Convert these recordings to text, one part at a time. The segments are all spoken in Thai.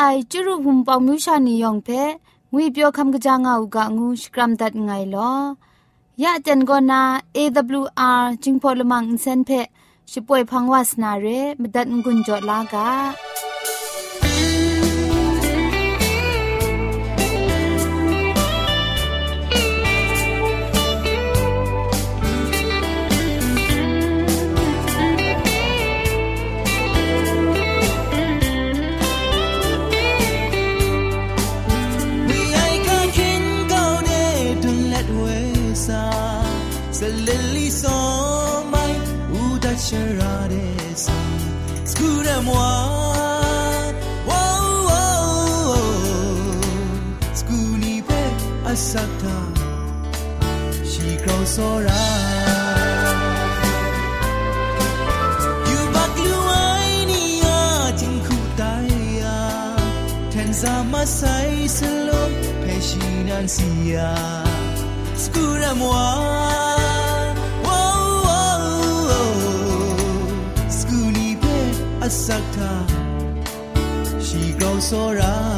ไอจุรุภุมปองมิวชานียองเพงุยเปียวคำกะจางอูกะงูสกรัมดัดไงลอยะจันโกนา AWR จิงพอลมังอินเซนเพช่วยพังวาสนาเรมดัดงุนจอลากา ชีเ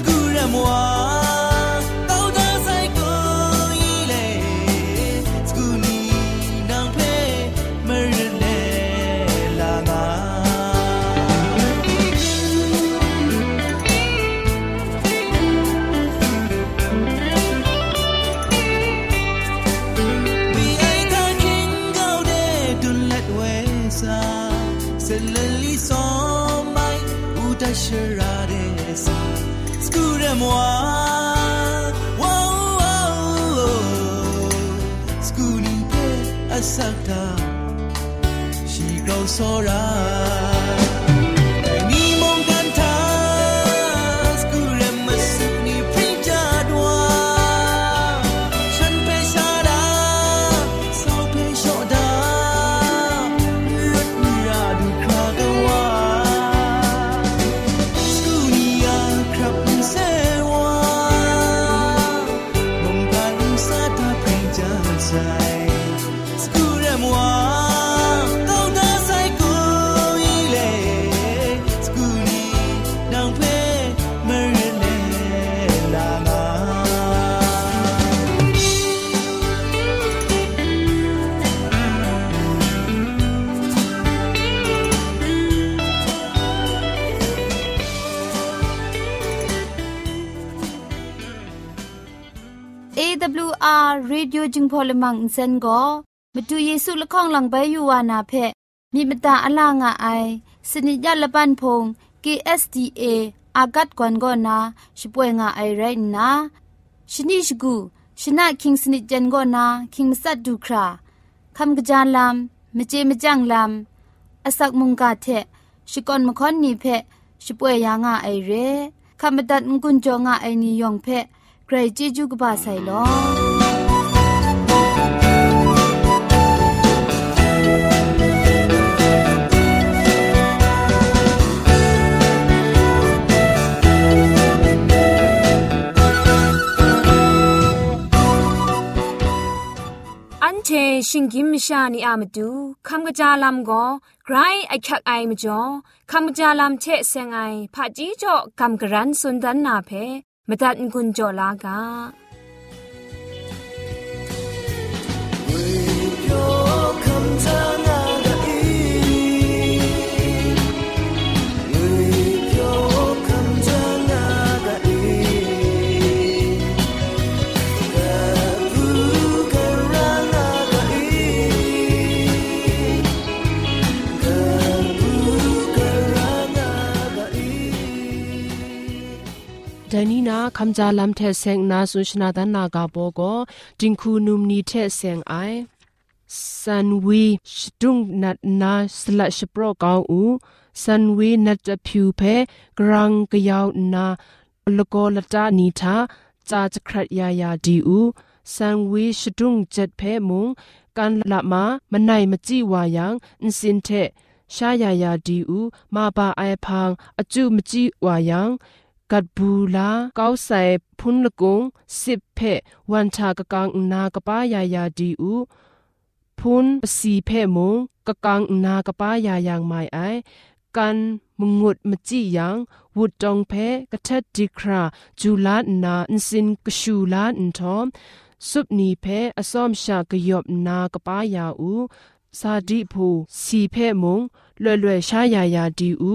โจเ sakta she goes so right จึงพอลมังอินเซนก็มาดูเยซูละข้องหลังใบยูวานาเพมีมตาอลางอไอสนิจยละปันพง KSDA อากัดกวนก็นาช่วยงาไอไรนะชนิชกูชนะคิงสนิจเจนก็นาคิงมัสัดดูคราคำกระจายลำมเจมจังลำอาศักมุงกาเทชิกอนมคอนนีเพช่วยยางาไอเรคำบัดงกุนจงาไอนิยองเพใครจีจูกบาไซลอ เชชิงกิมชานีอามาดูคำกระจาลำก็ไกรไอคักไอมาจ่อคำกระจาลำเชเซงไอผาจีจ่อคำกระรันสุนดันนาเพมตัดกุญจ่อลากา คัมจาลัมเทเซงนาสุชนาตนากาโปโกจิงคูนุมนีเทเซงไอซันวีชดุงนัดนาสละชโปรกาวอูซันวีนัดจะพิวเพกรังกยาวนาลโกลตานีทาจาจะครัดยายาดีอูซันวีชดุงเจ็ดเพมุงกันละมามันไหนมจีวายังอินสินเทရှာယာယာဒီဥမပါအိုင်ဖန်အကျုမကြည့်ဝါယံ กัดบูลาเก้าใส่พุนละกงสิบเพวันชากะกังนากะป้ายายาดีอูพุนสีเพมงกะกังนากะป้ายายางไม่ไอกันมงุดมจิยังวุดจองเพกะทัดดิคราจูลานาอินสินกชูลาอินทอมสุบนีเพอสอมชากยบนากะป้ายาอู ซาดิพูสีเพมงเล่เล่ชายายาดีอู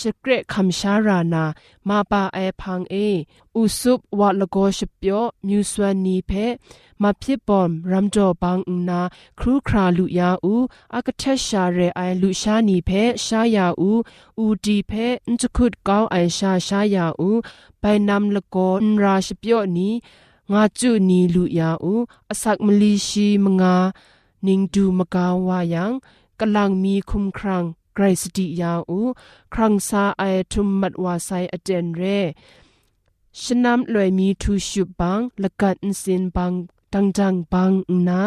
สเกรคำชารานามาปาไอพังเออุสุบวัดละโกชเปียวมิวสวานีเพมาพิบอมรัมจอบางอุนาครูคราลุยาอูอากเทชาเรไอลุชานีเพชายาอูอูดีเพนจคุดกาวไอชาชายาอูไปนำละโกนราชเปียวนีงาจุนีลุยาอูอสักมลีชีมงานิงดูมกาวายังกำลังมีคุมครัง ไกรสติยาอูครังซาไอทุมมัดวาไซอเจนเรชนำลอยมีทูชุบังละกัดสินบังดังจังบังนา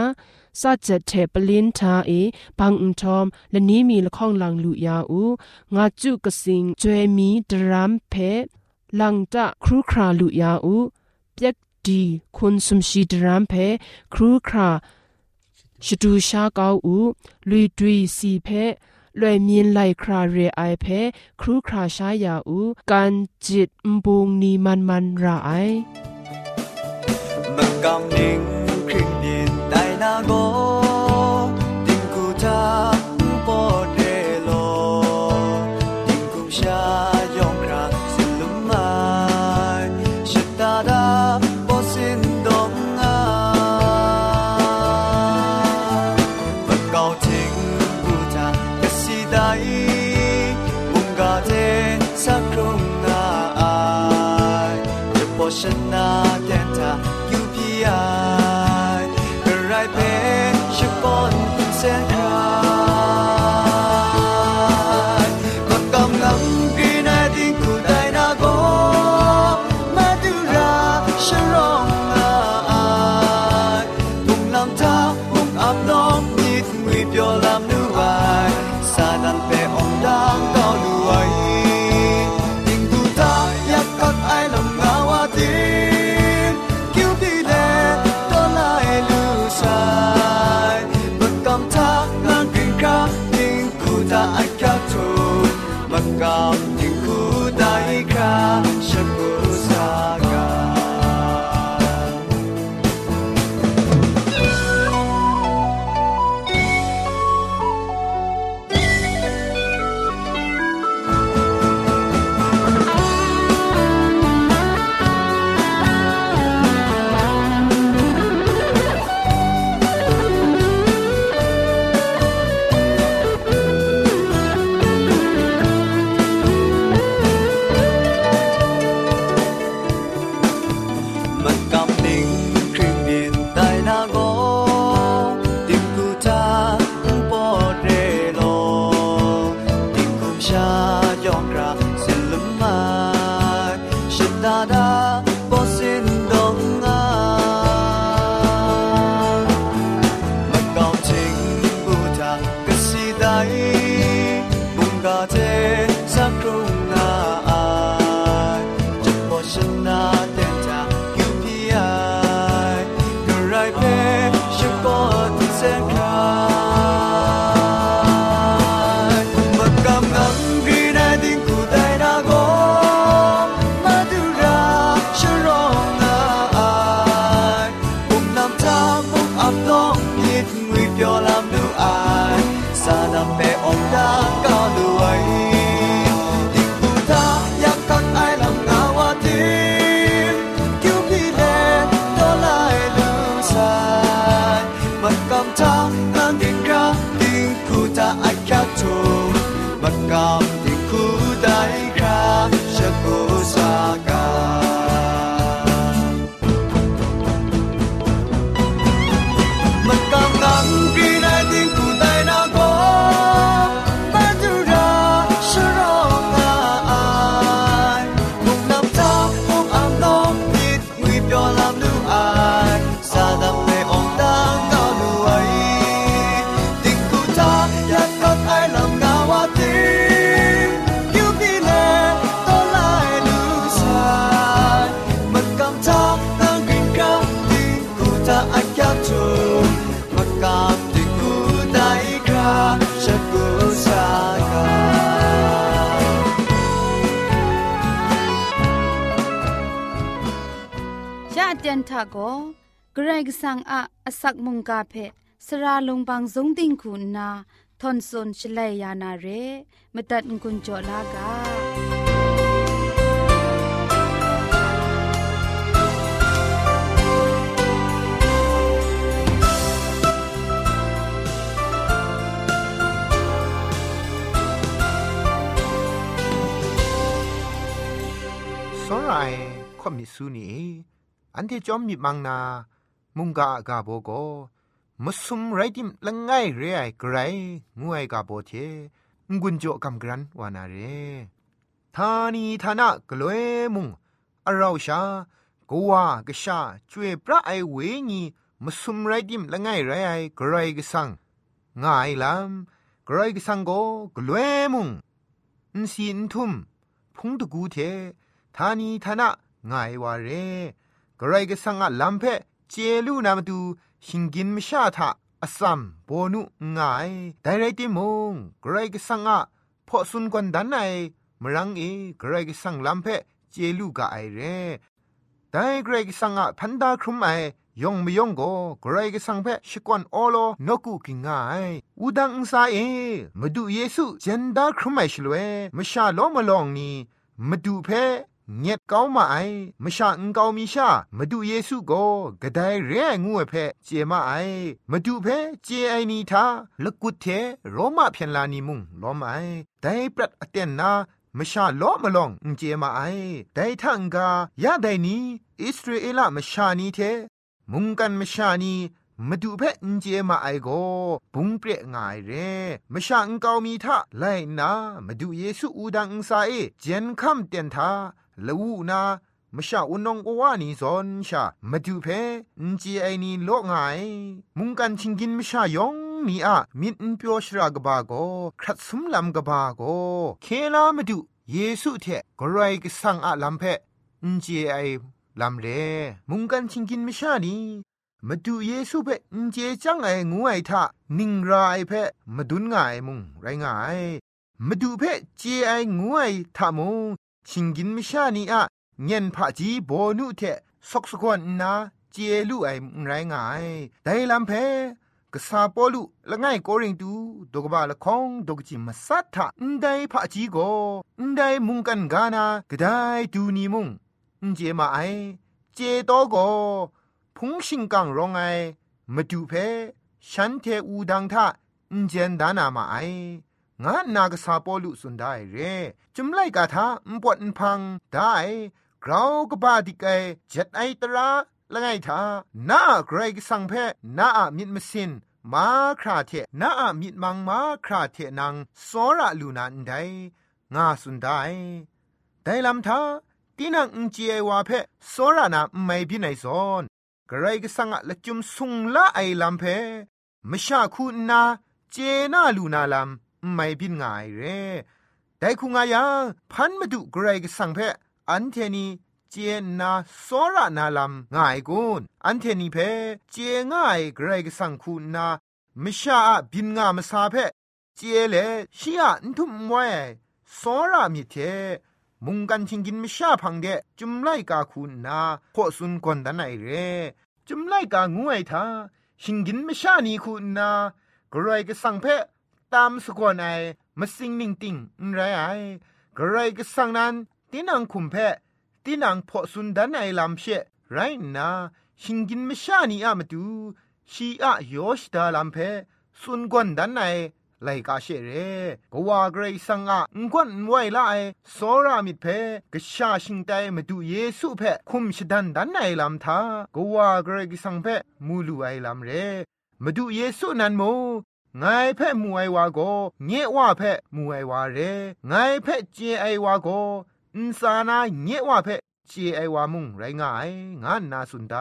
สัจเทปลินทาเอบังอุทอมและนี้มีละข้องลังลุยาอูงาจุกสิงจวยมีดรามเพลังตะครูคราลุยาอูเปียกดีคุณสมชีดรามเพครูคราชดูชาเกาอูลุยดุยสีเพ လွယ်မြင်လိုက်ခရာရေအိုင်ဖဲခရူခရာရှာယာဦးကန်ဂျစ်မဘုံနီမန်မန်ရာအိုင်မကမ်နင်းခရင်ဒီတိုင်နာကို job. ยะเตียนทะโกเกรกสังอะอสักมุงกาเพสระลงบางสงติงคุณนาทอนซนชลัยยานาเรมตัดกุญจลากาสรายคอมิสูนี อันที่จอมมีมังนา มุงกากาโบโกมุสุมไรดิมละไงเรไอไกรงูไอกาโบเทงุนโจกำกรันวานาเรทานีทานะกลวยมุงอราชากวกชาจวยพระไอเวญีมุสุมไรดิมละไงเรไอไกรกสังง่ายลำไกรกสังโกกลวยมุงอินซีอินทุมพุงตะกูเททานีทานะง่ายวาเร กระไรก็สังอะลัมเพเจลูนามาดูหิงกินมชาทะอสัมโบนุง่ายแต่ไรติมงกระไรก็สังอะพอสุนกวนดันไอมรังเอกระไรก็สังลัมเพเจลูกาไอเรแต่กระไรก็สังอะพันดาครุมไอยองไม่ยองก็กรไรก็สังเพชิกวนอโลนกุกิงง่ายอุดังอุซาเอมาดูเยซูเจนดาครุมไอชลเวมชาโลมาลองนี่มาดูเพ เงียดเก้ามาไอมชาอังเกามีชามาดูเยซูโกกระไดเร่งูเพเจมาไอมาดูเพเจไอนีทาละกุดเทโรมาเพียนลานีมุงล้อมไอแต่ปรัดอเตนนามชาล้อมาลองอุเจมาไอแต่ทังกายาไดนี้อิสราเอลมชานีเทมุงกันมชานีมาดูเพอุเจมาไอโกบุงเปรง่ายเรมชาอังเกามีทาไลนามาดูเยซูอูดังอุซาเอเจนคัมเตียนทา ละวูนามชาอุนงกวานีซอนชามาดูเพนจีไอนีโลกไงมุงกันชิงกินมชายองนีอะมินเปียวชรากบาโกครัดสุมลำกบาโกเคลามาดูเยซูเทกรายกสังอะลำเพนจีไอลำเรมุงกันชิงกินมชานีมาดูเยซูเพนเจจังไองูไอทะนิงรายเพมาดุนไงมุงไรไงมาดูเพเจไองูไอทะมุง ชิงกินมิชานีอะเงินผาจีโบนุเทสกสกวนนาเจลูไอไรงายไดลัมเพกษาปอลุละไงโกริงตูดกบาละคองดกจิมสัทธะอนไดผาจีโกอนไดมุงกันกานากะไดดูนีมุงอนเจมาไอเจโตโกพุงชิงกังรองไอมาดูเพฉันเทอูดังทะอนเจนดานามาไอ งานนากษาปอลุสุนได้เรจุมไลกาทาอุปวดพังได้กราวกบาดิกไอเจ็ดไอตราละไงทานาเกรกสังเพนาอะมิดมสินมาคราเทนาอะมิดมังมาคราเทนังสอระลูนันไดงาสุนได้แต่ลำทาตีนังอุจเอวาเพสอระนาไม่พินัยซอนกรกสังอะละจุมสุงละไอลำเพมชาคูนาเจนาลูนาลำ ไม่พินงายเรแต่คุงายังพันมาดุเกรกสังเพอันเทนีเจนนาสอระนาลำง่ายกุนอันเทนีเพเจง่ายเกรกสังคูนามชาบินงามสาเพเจเลชียนทุมไว้สอระมิเทมุงกันชิงกินมชาพังเดจุมไลกาคูนาพอสุนกอนดันไอเรจุมไลกางูไอทาชิงกินไม่ชานีคุณนากระไรก็สั่งเพะ ตามสกวนไอมาสิงนิ่งติงไรไอกระไรก็สั่งนั้นตีนังคุมเพะตีนังพอสุนดันไอลำเชะไรนาชิงกินไม่ชานีอะมาดูชีอะโยชดาลำเพสุนกวนดันไอไลกาเชเรก็ว่าเกรซังอะงวนไวละไอโซรามิเพกชาชิงไตมาดูเยซูเพคุมชดันดันไอลำทาก็ว่าเกรกิสังเพมูลูไอลำเรมาดูเยซูนันโม ไงเพ่มูไอวาโกเงว่าเพ่มูไอวาเรไงเพ่เจไอวาโกอินสานาเงว่าเพ่เจไอวามุงไรงายงานนาสุนได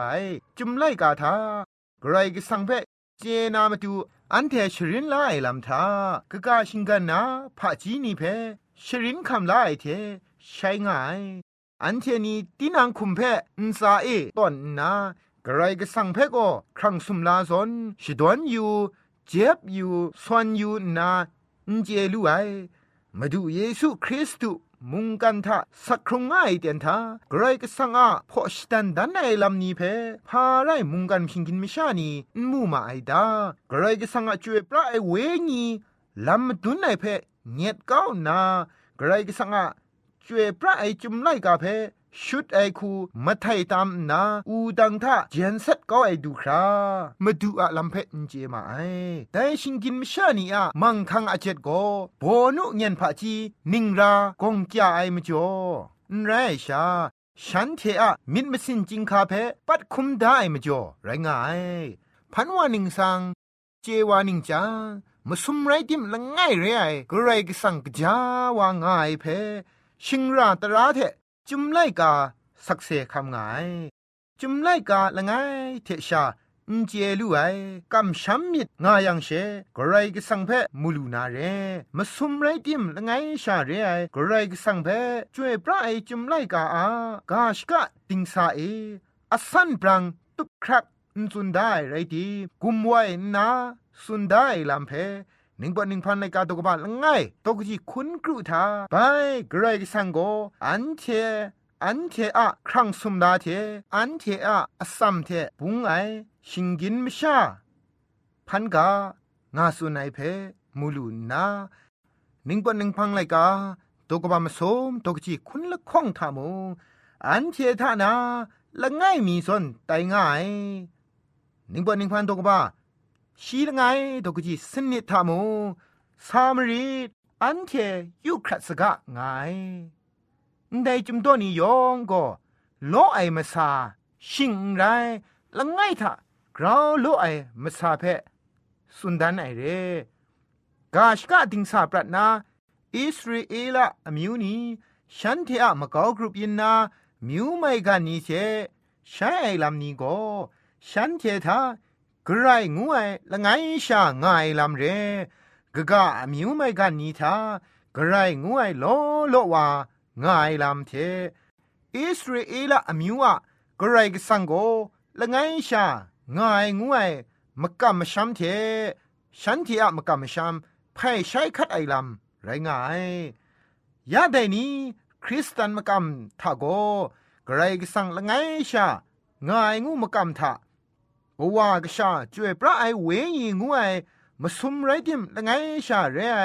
จุมไลกาทาไกรกิสังเพเจนามาดูอันเทชรินลาไอลำทากะกาชิงกันนาพะจีนีเพชรินคำลาไอเทใช้ง่าย อันเทนีตีนังคุมเพอินซาเอตอนนากระไรก็สั่งเพก็ครั้งสุมลาซอนชิดวนอยู่ เจ็บอยู่สวนอยู่นาเจลูไอมาดูเยซูคริสต์มุงกันทะสักครงง่ายเตียนทากรก็สังอาพอชตันดันไอลำนี้เพพาไรมุงกันพิงกินมิชานีมูมาไอดากรก็สังอาจวยพระไอเวงีลำดุนไอเพเงียดก้าวนากรก็สังอาจวยพระไอจุมไลกาเพ ชุดไอคูมาไทยตามนาอูดังท่าเจนเซ็ตก็ไอดูครามาดูอะลำเพนเจมาไอแต่ชิงกินมชานีอะมังคังอาเจ็ดก็โบนุเงียนผาจีนิงรากงจ้าไอมจ่อนไรชาฉันเทอะมิดมสินจิงคาเพปัดคุมได้มจ่อไรงายพันวานิงสังเจวานิงจางมาสุมไรดิมละง่ายเรไอกรไรก็สังกจาวางง่ายเพชิงราตราเท จุมไลกาสักเซคำไงจุมไลกาละไงเทชาอินเจลูไอกำช้ำมิดงายังเชกไรก็สังเพมูลูนาเรมาสุมไรติมละไงชาเรไอกไรก็สังเพช่วยพระไอจุมไลกาอากาชกะติงสาเออสันปรังตุกครักสุนได้ไรดีกุมไว้นาสุนได้ลำเพ หนิ่งปอนิ่งพันในกาตกบาลง่ายตกจีคุณกรุธาไปกรกสังโกอันเทอันเทอะครั้งสมดาเทอันเทอะอสัมเทปุงไอชิงกินมชาพันกางาสุนัยเพมูลูนานิ่งปอนิ่งพังไลกาตกบามาสมตกจีคุณละข้องทามูอันเททานาละง่ายมีสนไตง่ายหนิ่งปอนิ่งพันตกบา ชีละไงตกจีสนิทามูสามรีอันเทยุครัสกะไงได้จุมตัวนี้ยองก็โลไอมาซาชิงไรละไงทะกราวโลไอมาซาเพสุนดันไอเรกาชกะติงสาปรัตนาอิสราเอลอมิวนีฉันเทอะมะกอกรุปยินนามิวไม่กันนี้เชใช้ไอลำนี้ก็ฉันเททา กรายงวยละไงชาง่ายลำเรกะกะมิวไม่กันนีทากรายงวยโลโลว่าง่ายลำเทอิสราเอลอมิวอะกรายกสังโกละไงชาง่ายงวยมะกะมะชัมเทฉันที่อะมะกะมะชัมไพ่ใช้คัดไอลำไรง่ายยาได้นี้คริสตันมะกำทาโกกรายกสังละไงชาง่ายงูมะกำทา บว่ากษาจวยพระไอเวงีงวยมาสุมไรดิมละไงชาเรไอ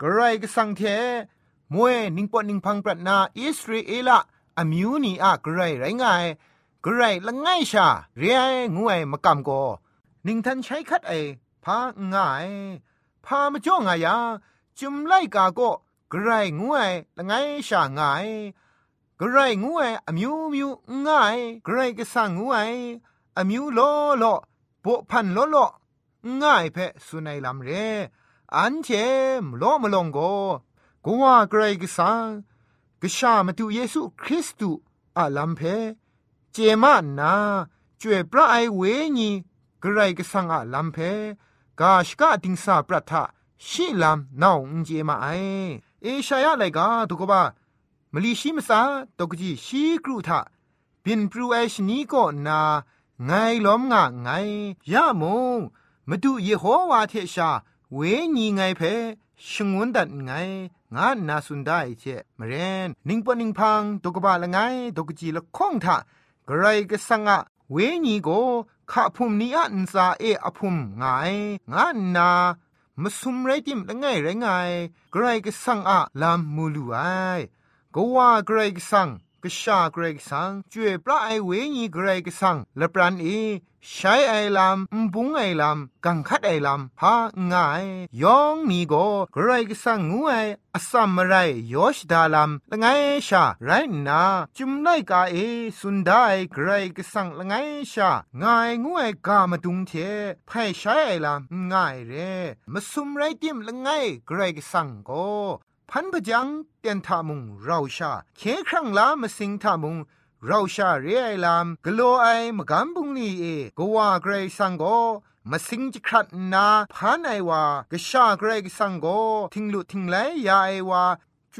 กระไรก็สังเทมวยนิงปอนิงพังปรัตนาอิสราเอละอมิวนีอะกระไรไรไงกระไรละไงชาเรไองวยมากำโกนิงทันใช้คัดไอพาง่ายพามาจ้องายาจุมไลกาโกกระไรงวยละไงชาง่ายกระไรงวยอมิวมิวง่ายกระไรก็สังงวย အမျိုးလောလောပိုဖန်လောလောငိုင်ဖဲဆုနိုင်လမ်ရဲအန်ချေမလောမလုံကိုကိုဝဂရိကဆာကရှာမတူယေရှုခရစ်တုအလမ်ဖဲเจมานาจวยพระไอเวญีกระไรก็สังอาลัมเพกาชกะติงสาปรัทะชิลัมนาวอุเจมาไอเอชายะไลกาตุกบามลีชิมสาตกจีชีกรุทะบินปรูไอชนีก็นา ไงล้อมงะไงยะมงมาดูเยโฮวาเทชา เวญีไงเพชงวนดัดไงงานนาสุนได้เจมเรนนิงปนิงพังตกบะละไงตกจีละข้องทะกไรก็สังะเวญีโกข้าพุมนี้อันซาเออพุมไงงานนามาซุมไรติมละไงไรไงไกรก็สังอะลามมูลูไอก็ว่าไกรก็สัง กษาเกรกสังจวยปลาไอเวญีเกรกสังและปรันเอใช้ไอลำมบุงไอลำกังคัดไอลำพาง่ายยองมีโกเกรกสังงูไออสัมมไรยอชดาลำละไงชาไรนาจุมไลกาเอสุนได้เกรกสังละไงชาง่ายงูไอกามาดุงเทไพ่ใช้ไอลำง่ายเรมาซุมไรติมละไงเกรกสังโก พันพจังเตียนทามุงเราชาเคครั้งลามาสิงทามุงเราชาเรียไอลามกโลไอมกำบุงนี่เอกว่าเกรซังโกมาสิงจิครัดนาพานไอวากชาเกรกสังโกทิงลุทิงไลยาไอวา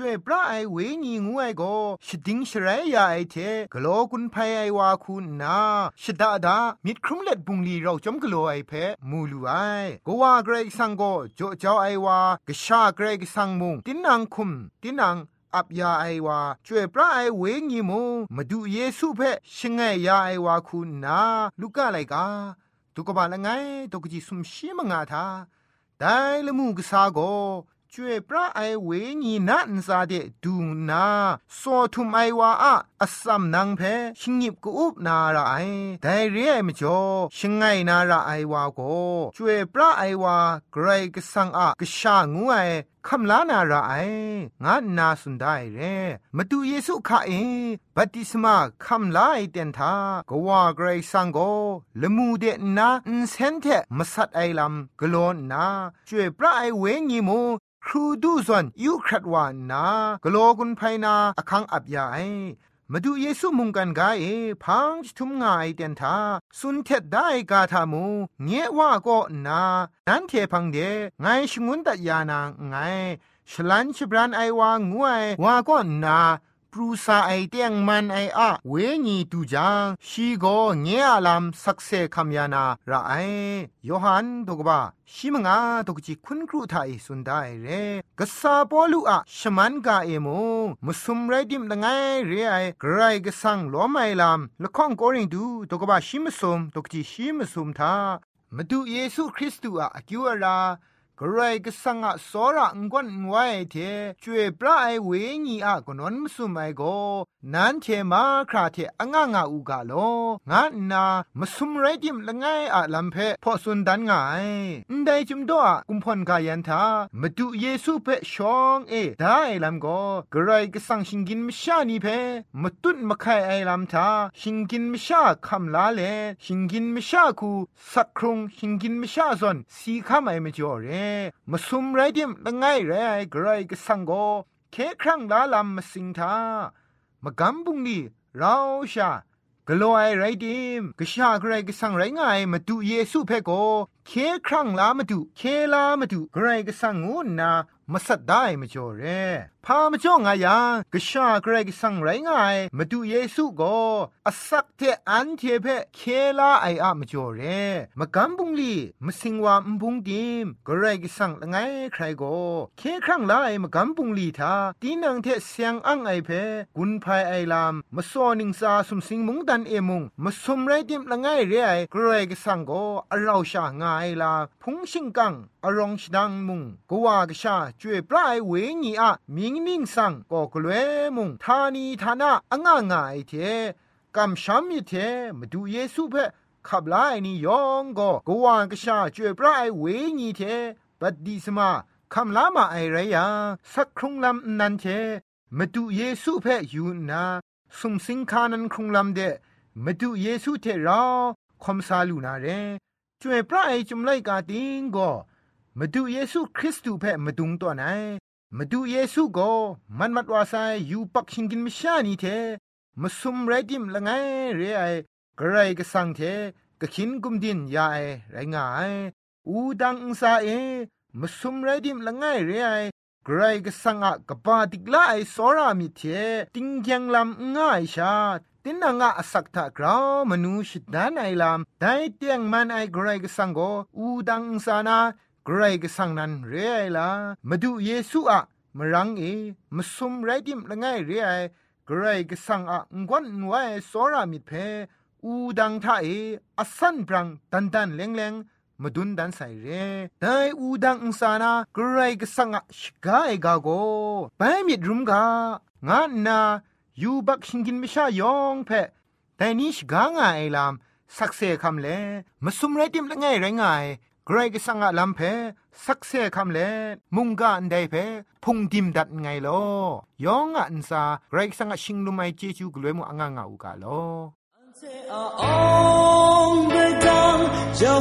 ช่วยพระไอเวญีงูไอโกชดิงชรายาไอเทกโลกุนไพไอวาคุณนาชดาดามิดครุมเล็ดบุงลีเราจอมกโลไอเพมูลูไอก็ว่าเกรกสังโกโจเจ้าไอวากชาเกรกสังมุงตินังคุมตินังอับยาไอวาช่วยพระไอเวงีมูมาดูเยซูเพชงไงยาไอวาคุณนาลูกอะไรกาตุกบาละไงตุกจิสุมชีมงาทาได้ละมูกษาโก ကျွေပရအိုင်ဝေညီနန်စာတဲ့ဒူနာစောထုမိုင်ဝါအအစမ်နန်းဖဲရှင်ညစ်ကူဥပနာရအိုင်ဒိုင်ရဲမကျော်ရှင်ငိုင်နာရအိုင်ဝါကိုကျွေပရအိုင်ဝါဂရိတ်ကဆန်အခရှာငူအိုင်คำลานาราไองานาสุนได้เรมาดูเยซูข้าเอบัติสมาคำลาไอเตนทากว่าเกรซังโกละมูเดนาอินเซนเทมาสัดไอลำกลอนนาช่วยพระไอเวงีโม ครูดูส่วนยูครัดวานนากโลกุนไพนาอคังอับยาไอมาดูเยซูมุงกันกาเอพังทุมงาไอเดนทาสุนเท็ดได้กาทามูเงว่าก็นานั้นเทพังเดไงชงุนตัดยานางไงฉลันชบรันไอวางงวยว่าก็นา ปรูซาไอเตียงมันไออะเวญีตูจางชีโกเงียลามสักเซคัมยานาระไอยอหันตกบาชิมงาตกจิคุณครูไทยสุนได้เรกษาปอลูอะชมันกาเอโมมุสุมไรดิมละไงเรไอกรายกสังล้อไมลามละข้องโกริงดูตกบาชิมสุมตกจิชิมสุมทามาดูเยซูคริสต์อะอกิวรา กรายก็สังอะสอระงวนไว้เทช่วยปลาไอเวญีอะกนนมสุไมโกนั้นเทมาคราเทองางาอูกาโลงานนามสุมไรดิมละไงอะลัมเพพอสุนดันไงไดจุมดอกุมพลกายันทามาดูเยซูเพชองเอได้ลัมโกกรายก็สังชิงกินมชานีเพมาตุนมาไคไอลัมทาชิงกินมชาคำลาเลชิงกินมชาคูสักครุงชิงกินมชาซอนสีคำไอมจ่อเรมาซุมไรดิมละไงไรกรก็สังโกเคครั้งลาลำมาสิงทามากำบุงนี่เราชากลัวไอไรดิมกชากรก็สังไรไงมาดูเยซูเพโกเคครั้งลามาดูเคลามาดูกรก็สังงูนามาสัดได้มาจ่อเรพามาจ่องายังกชากรกสังไรง่ายมาดูเยซูก็อสักเทอันเทเพเคลาไออะมาจ่อเรมากำบุงลีมาสิงวามบุงดิมกรกสังละไงใครก็เคครั้งลาไอมากำบุงลีทาตีนังเทเสียงอังไอเพกุนภายไอลามมาซอนิงซาสุมสิงมุงดันเอมุงมาสมไรดิมละไงเรไอกรกสังก็อราชางายลาพุงชิงกังอรองชดังมุงกว่ากชาจวยปลายเวญีอะมิงนิ่งสังก็กลวยมุงทานีทานะอ่างงายเทกำช้ำยเทมาดูเยซูเพขับไล่นี่ยองก็กว่ากชาจวยปลายเวญีเทบัดดีสมาคำลามาไอไรยาสักครุงลำนันเทมาดูเยซูเพอยู่นาสุมสิงคานันครุงลำเดมาดูเยซูเทราคมซาลูนาเร จวยพระไอจุมไลกาติงก็มาดูเยซูคริสต์เพ่มาดุงตัวไหนมาดูเยซูก็มันมัดวาไซยูปักชิงกินมิชานีเทมาซุมไรดิมละไงเรไอกระไรก็สังเทก็ขินกุมดินยาไอไรงายอูดังอุซาเอมาซุมไรดิมละไงเรไอกระไรก็สังอะกบาติกลาไอสอรามิเทติงยังลำง่ายชา ตินางะอสักทะกรามนูชิดานไอลามไดเตียงมันไอกรกสังโกอูดังอุซานากรกสังนันเรไอลามาดูเยซูอะมรังเอมสุมไรดิมละไงเรไอกรกสังอะงวนนวายสอรามิเพอูดังทาเออสันปรังดันดันเลงเลงมาดุนดันใส่เรได้อูดังอุสานาไกรกสังอะชกาเอกาโกไปมิดรุมกางานนา ยูบักชิงกินมิชายองเพะแต่นี้ชกางไอลามสักเซคำเลมาซุมไรติมละไงไรไงไกรก็สังอาลำเพสักเซคำเลมุงกาอันใดเพพุงดิมดัดไงลอยองอันซาไกรก็สังอาชิงลุไมเจจูกลวยมุอังางาอุกาลอจอ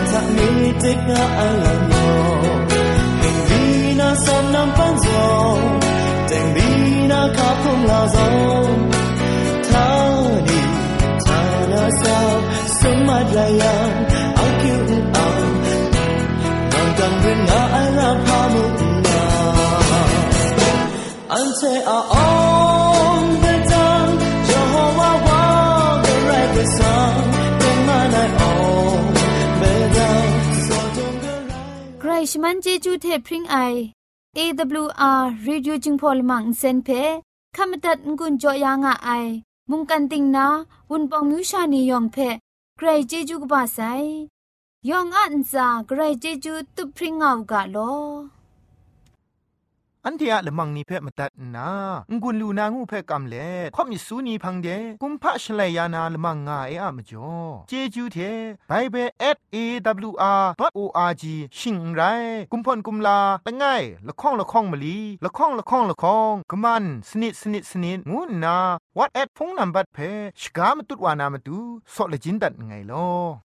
นทักมีติกนาไอลามยองเห็นวีนาสมน้ำปันจงแต่งวีนาคาพุ่งลาจงท่านี้ myself so much I Ante a on the down Jehovah wa the right song Then man I on the down So don't go right ใครชมันเจจูเทพริงไอ AWR Radio จึงพอลมังเซนเพขมตัดงุนจอยางอ้ายมุงกันติงนาวุนปองมิวชานียองเพใครเจจูกบาไซยองอันซาใครเจจูตุพริ้งเอากาโลอ อันเทียละมังนิเพ่มาตัดนางุนลูนางูเพ่กำเล่ข่อมิสูนีพังเดกุมพะชเลยานาละมังงาเออะมจ่อเจจูเทไบเบิล @awr.org ชิงไรกุมพ่นกุมลาละไงละข้องละข้องมะลีละข้องละข้องละข้องกะมันสนิดสนิดสนิดงูนา what at พงนัมบัดเพชกามตุดวานามตุซอเลจินดัดไงลอ